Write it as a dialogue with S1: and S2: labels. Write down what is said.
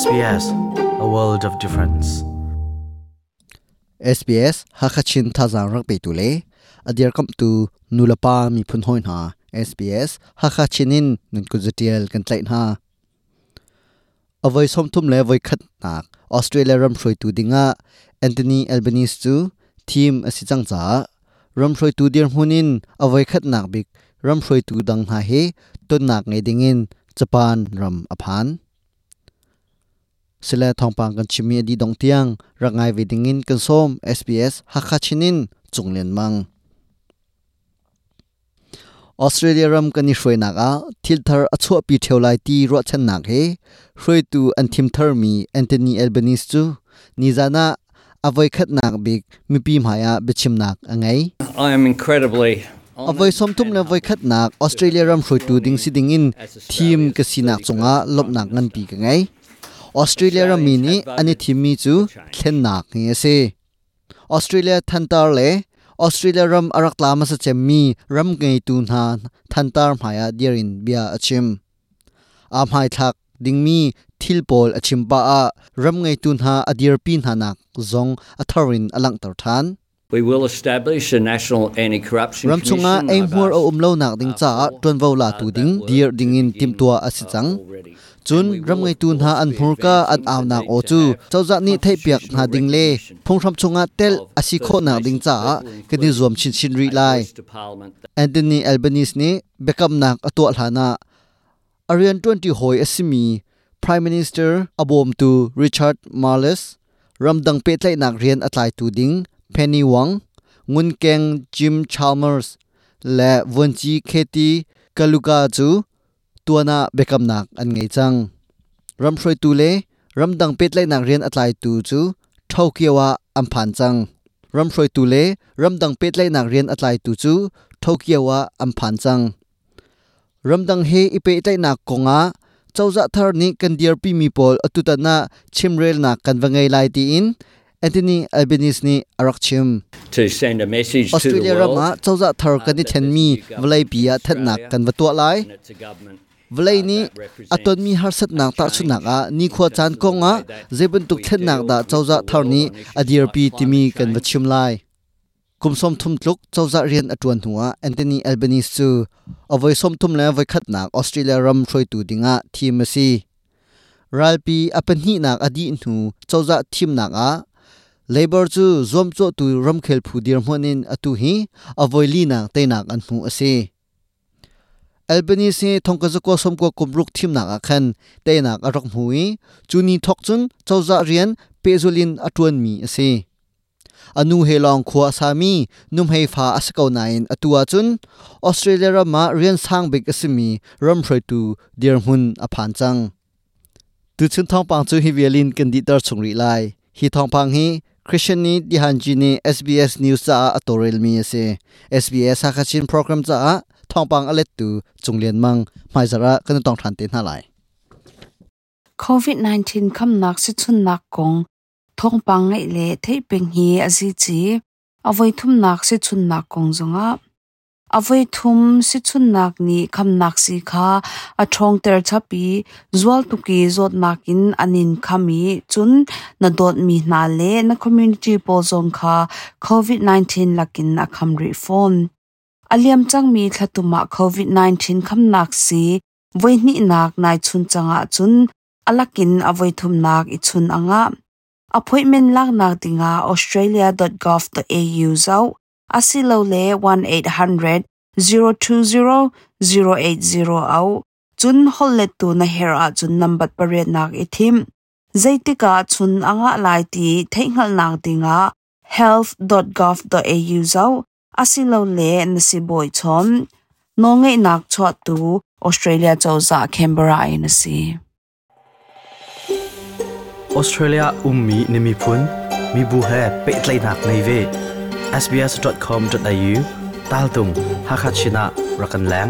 S1: SBS a world of difference
S2: SBS hakachin thazang rak pe tule adir kam tu nulapa mi phun hoin ha SBS hakachinin nun kuzatial kan tlai ha avoi som thum le voi khat nak Australia ram shroi tu dinga Anthony Albanese chu team asi chang cha ram shroi tu dir hunin avoi khat nak bik ram shroi tu dang ha he ton nak ngai dingin Japan ram aphan sila thongpang kan chimi di dong tiang. Rangai vidingin kan som. SBS hakachinin chunglen mang. Australia ram kan ni hroi nak a. Thil thar achho pi theolai ti ro chan nak he. Hroi tu an thim thar mi Anthony Albanese chu. Ni zana avoi khat nak big mi pi maya bichim nak angai
S3: I am incredibly
S2: avoi som tum le voi khat nak. Australia ram hroi tu ding si ding in thim ka sinak chunga lop nak ngan pi ka ngai Australia ra mi ni ani thimi mi chu thlen nak nge se Australia thantar le, Australia ram arak lama sa chem mi, ram ngei tu na thantar maya diarin bia achim am hai thak ding mi, thil pol achim pa a, ram ngei tu na adir pin hanak zong atharin alang tar than. Ram chunga aim hur o umlo nak ding cha
S3: uh,
S2: ton vo la
S3: uh,
S2: tu
S3: that
S2: ding dir ding in tim tua asi
S3: uh,
S2: chang. chun ram ngai tun ha an phur ka at
S3: advancing
S2: aw nak o chu. chawza ni thei piak na ding le. phung ram chunga tel asi kho nak ding cha ke ni zom chin chin ri lai. Anthony Albanese ni bekam nak atwa hlana Arian 20 hoi asimi Prime Minister abom tu Richard Marles. Ramdang pe tlai nak rian atlai tu ding Penny Wong, ngun keng Jim Chalmers le Vonchi Katie Kaluka chu tuana bekam nak an ngei chang. Ram shroi tu le ramdang pe tlai nak rian atlai tu chu thaukiawa amphan chang. Ram shroi tu le ramdang pe tlai nak rian atlai tu chu thaukiawa amphan chang. Ramdang he ipe tlai nak konga chawza thar ni kan dear pi mi pol atuta na chimrel na kan wangai lai ti in Anthony Albanese ni arak chim
S3: to send a message to the
S2: Australia
S3: world.
S2: rama chawza thar kan ni then mi vlai pia that nak kan watwa lai.
S3: uh,
S2: ni aton mi har sat nak ta chu nak a ni khwa chan konga zebun tuk then nak da chawza thar ni adir pi timi kan wachim lai. Kumsom thum tluk chawza rian atwan huwa Anthony Albanese chu. Avoi som thum le voi khat nak Australia ram throi tu dinga thim asi ralpi apan hi nak adi nu chawza thim nak a labor chu zom cho tu ram khel phu dir monin atu hi avoili na nak te an hu ase. Albanese thongka ko som ko kumruk thim na a khan te nak arok hui chuni thok chun chawza rian pezulin atun mi ase. Anu he long khwa sami num hei fa askau nain atua chun. Australia ra ma rian sang big asimi ram throi tu dir hun aphan chang. Tu chun thong pang chu hi violin kan di tar chungri lai. Hi thong pang hi christian ni dihan ji ni sbs news cha atorel mi ase sbs ha kachin program cha thong pang alet tu chunglen mang mai zara kan tong than te na lai
S4: COVID-19 kham nak si chun nak kong thong pang ngai le thei peng hi azi chi avoi thum nak si chun nak kong zonga avoi thum si chun nak ni kham nak si kha a thong ter chapi zwal tu ki zot nakin anin khami chun na dot mi na le na community pol zong kha COVID-19 lakin a kham ri phone aliam chang mi thatuma COVID-19 kham nak si voi ni nak nai chun changa chun alakin avoi thum nak i chun anga appointment lak nak dinga australia.gov.au zau asilo le 1800 020 080 au chun holle tu na hera chun number pare nak i thim zaitika chun anga lai ti theingal nak dinga health.gov.au zau asilo le nasi boy chom nongai nak chot tu australia chawza canberra in si
S1: Australia ummi nimi phun mi bu he pe tlai nak nei ve sbs.com.au ตาลตุงฮักฮัชินะรักันแหลง